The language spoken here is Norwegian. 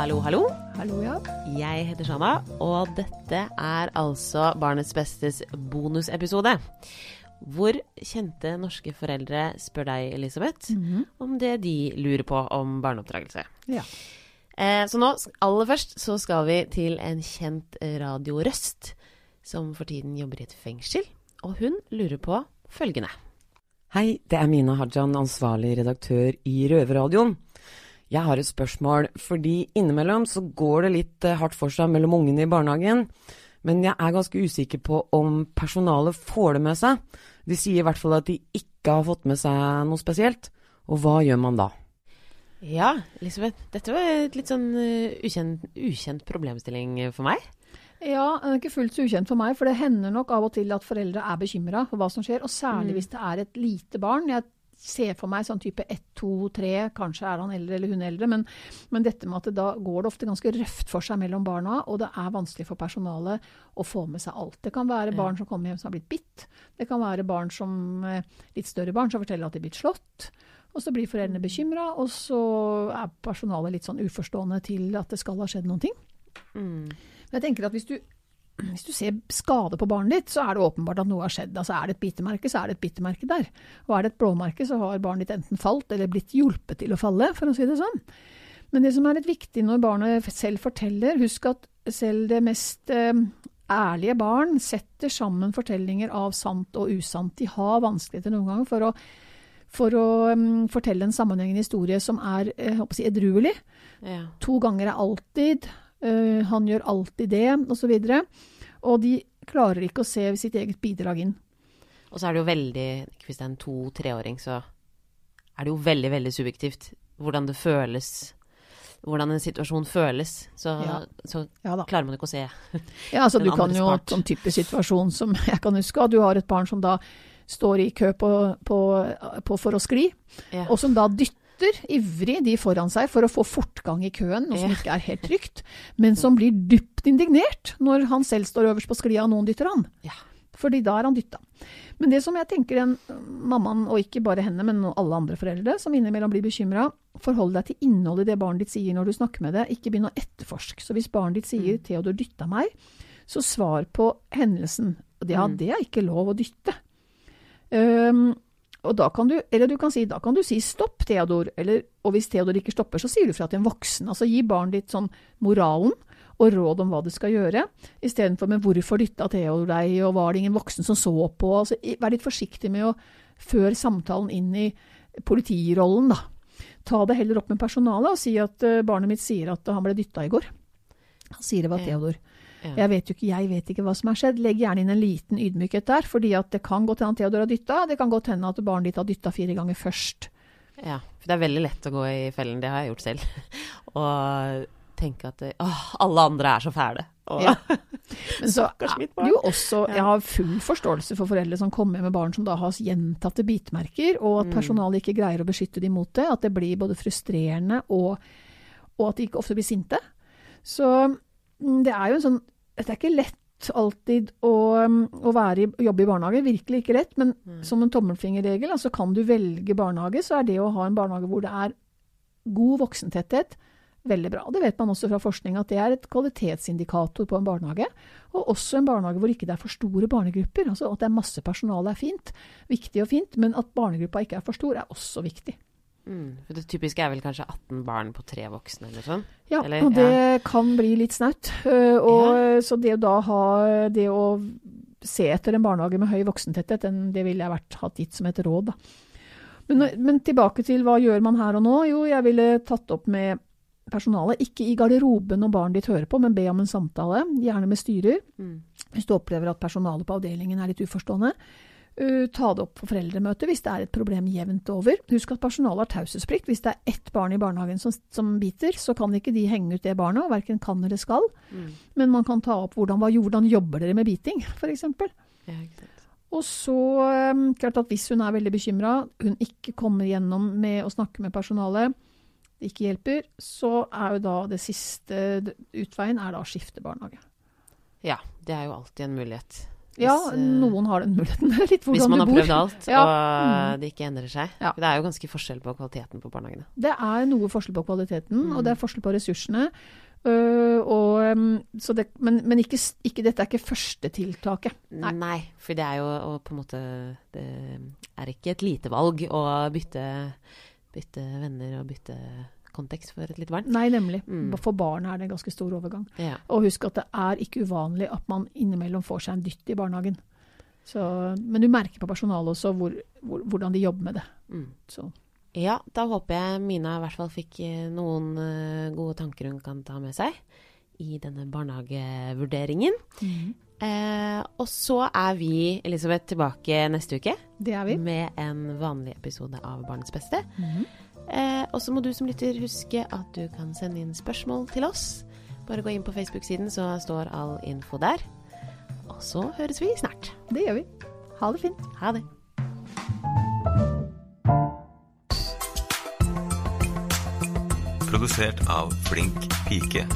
Hallo, hallo. Hallo, ja. Jeg heter Shanna, og dette er altså Barnets Bestes bonusepisode. Hvor kjente norske foreldre spør deg, Elisabeth, om det de lurer på om barneoppdragelse. ja. Eh, så nå, aller først, så skal vi til en kjent radiorøst som for tiden jobber i et fengsel. Og hun lurer på følgende. Hei, det er Mina Hajan, ansvarlig redaktør i Røverradioen. Jeg har et spørsmål, fordi innimellom så går det litt eh, hardt for seg mellom ungene i barnehagen. Men jeg er ganske usikker på om personalet får det med seg. De sier i hvert fall at de ikke har fått med seg noe spesielt. Og hva gjør man da? Ja, Elisabeth, dette var et litt sånn eh, ukjent, ukjent problemstilling for meg. Ja, den er ikke fullt så ukjent for meg, for det hender nok av og til at foreldre er bekymra for hva som skjer, og særlig hvis det er et lite barn. Jeg ser for meg sånn type ett, to, tre, kanskje er han eldre eller hun eldre, men, men dette med at det da går det ofte ganske røft for seg mellom barna, og det er vanskelig for personalet å få med seg alt. Det kan være barn som kommer hjem som har blitt bitt, det kan være barn som, eh, litt større barn som forteller at de er blitt slått. Og så blir foreldrene bekymra, og så er personalet litt sånn uforstående til at det skal ha skjedd noen ting. Men jeg tenker at hvis du, hvis du ser skade på barnet ditt, så er det åpenbart at noe har skjedd. Altså Er det et bitemerke, så er det et bitemerke der. Og er det et blåmerke, så har barnet ditt enten falt eller blitt hjulpet til å falle, for å si det sånn. Men det som er litt viktig når barnet selv forteller, husk at selv det mest eh, ærlige barn setter sammen fortellinger av sant og usant. De har vanskeligheter noen ganger for å, for å um, fortelle en sammenhengende historie som er eh, jeg håper å si, edruelig. Ja. To ganger er alltid, øh, han gjør alltid det, osv. Og, og de klarer ikke å se sitt eget bidrag inn. Og så er det jo veldig Hvis det er en to-treåring, så er det jo veldig, veldig subjektivt hvordan det føles. Hvordan en situasjon føles. Så, Ja. så Ja klarer man ikke å se. Ja, altså Den du kan jo, part. sånn type situasjon som jeg kan huske, at du har et barn som da står i kø på, på, på for å skli, Ja. og som da dytter ivrig de foran seg for å få fortgang i køen, noe som ikke er helt trygt, men som blir dypt indignert når han selv står øverst på sklia og noen dytter han. Ja. Fordi da er han dytta. Men det som jeg tenker den mammaen, og ikke bare henne, men alle andre foreldre, som innimellom blir bekymra, forhold deg til innholdet i det barnet ditt sier når du snakker med det, ikke begynn å etterforske. Så hvis barnet ditt sier 'Theodor dytta meg', så svar på hendelsen. Ja, Mm. det er ikke lov å dytte. Ehm, og da kan du, eller du kan si, da kan du si 'stopp, Theodor', eller, og hvis Theodor ikke stopper, så sier du fra til en voksen. Altså gi barnet ditt sånn moralen og råd om hva det skal gjøre, istedenfor med 'hvorfor dytta Theodor deg', og 'var det ingen voksen som så på'? Altså, vær litt forsiktig med å føre samtalen inn i politirollen, da. Ta det heller opp med personalet og si at eh, barnet mitt sier at han ble dytta i går. Han sier det var. Theodor. Ja. Jeg vet ikke, jeg vet ikke hva som har skjedd. Legg gjerne inn en liten ydmykhet der, fordi det kan godt hende at Theodor har dytta. Det kan godt hende at barnet ditt har dytta fire ganger først. Ja, for det er veldig lett å gå i fellen, det har jeg gjort selv. Og tenke at åh, alle andre er så fæle. Og, Ja. Men så er jo også Jeg har full forståelse for foreldre som kommer med barn som da har gjentatte bitmerker, og at Mm. personalet ikke greier å beskytte dem mot det. At det blir både frustrerende og, og at de ikke ofte blir sinte. Så det er jo en sånn Det er ikke lett alltid å, mm, å være i, jobbe i barnehage. Virkelig ikke lett. Men Mm. som en tommelfingerregel, altså kan du velge barnehage, så er det å ha en barnehage hvor det er god voksentetthet veldig bra. Det vet man også fra forskning at det er et kvalitetsindikator på en barnehage. Og også en barnehage hvor ikke det er for store barnegrupper. Altså at det er masse personale er fint, viktig og fint, men at barnegruppa ikke er for stor er også viktig. Mm, for det typiske er vel kanskje 18 barn på tre voksne eller sånn. Ja, Eller- og det kan bli litt snaut. Øh, og Så det å da ha det å se etter en barnehage med høy voksentetthet, den, det ville jeg vært hatt gitt som et råd, da. Men, men tilbake til hva gjør man her og nå? Jo, jeg ville tatt opp med personalet, ikke i garderoben når barnet ditt hører på, men be om en samtale, gjerne med styrer. Mm. Hvis du opplever at personalet på avdelingen er litt uforstående, uh, ta det opp på foreldremøtet hvis det er et problem jevnt over. Husk at personalet har taushetsplikt. Hvis det er ett barn i barnehagen som, som biter, så kan ikke de henge ut det barnet, og verken kan eller skal. Mm. Men man kan ta opp hvordan, hva, hvordan jobber dere med biting, f.eks. Ja. Og så, um, klart at hvis hun er veldig bekymra, hun ikke kommer gjennom med å snakke med personalet, det ikke hjelper, så er jo da det siste utveien er da å skifte barnehage. Ja, det er jo alltid en mulighet. Ja, eh, noen har den muligheten. Litt hvordan du bor. Hvis man har prøvd alt, Ja. og det ikke endrer seg. Ja. Det er jo ganske forskjell på kvaliteten på barnehagene. Det er noe forskjell på kvaliteten, Mm. og det er forskjell på ressursene. Uh, og, så det, men men ikke, ikke, dette er ikke førstetiltaket. Nei. Nei. for det er jo og på en måte Det er ikke et lite valg å bytte, bytte venner og bytte kontekst for et litt barn. Nei, nemlig. Mm. For barn er det en ganske stor overgang. Ja. Og husk at det er ikke uvanlig at man innimellom får seg en dytt i barnehagen. Så, men du merker på personalet også hvor, hvor, hvordan de jobber med det. Mm. Så. Ja, da håper jeg Mina i hvert fall fikk eh, noen eh, gode tanker hun kan ta med seg i denne barnehagevurderingen. Eh, og så er vi, Elisabeth, tilbake neste uke Det er vi. med en vanlig episode av Barnets beste. Mhm. Eh, og så må du som lytter huske at du kan sende inn spørsmål til oss. Bare gå inn på Facebook-siden, så står all info der. Og så høres vi snart. Det gjør vi. Ha det fint. Ha det. Produsert av Flink pike.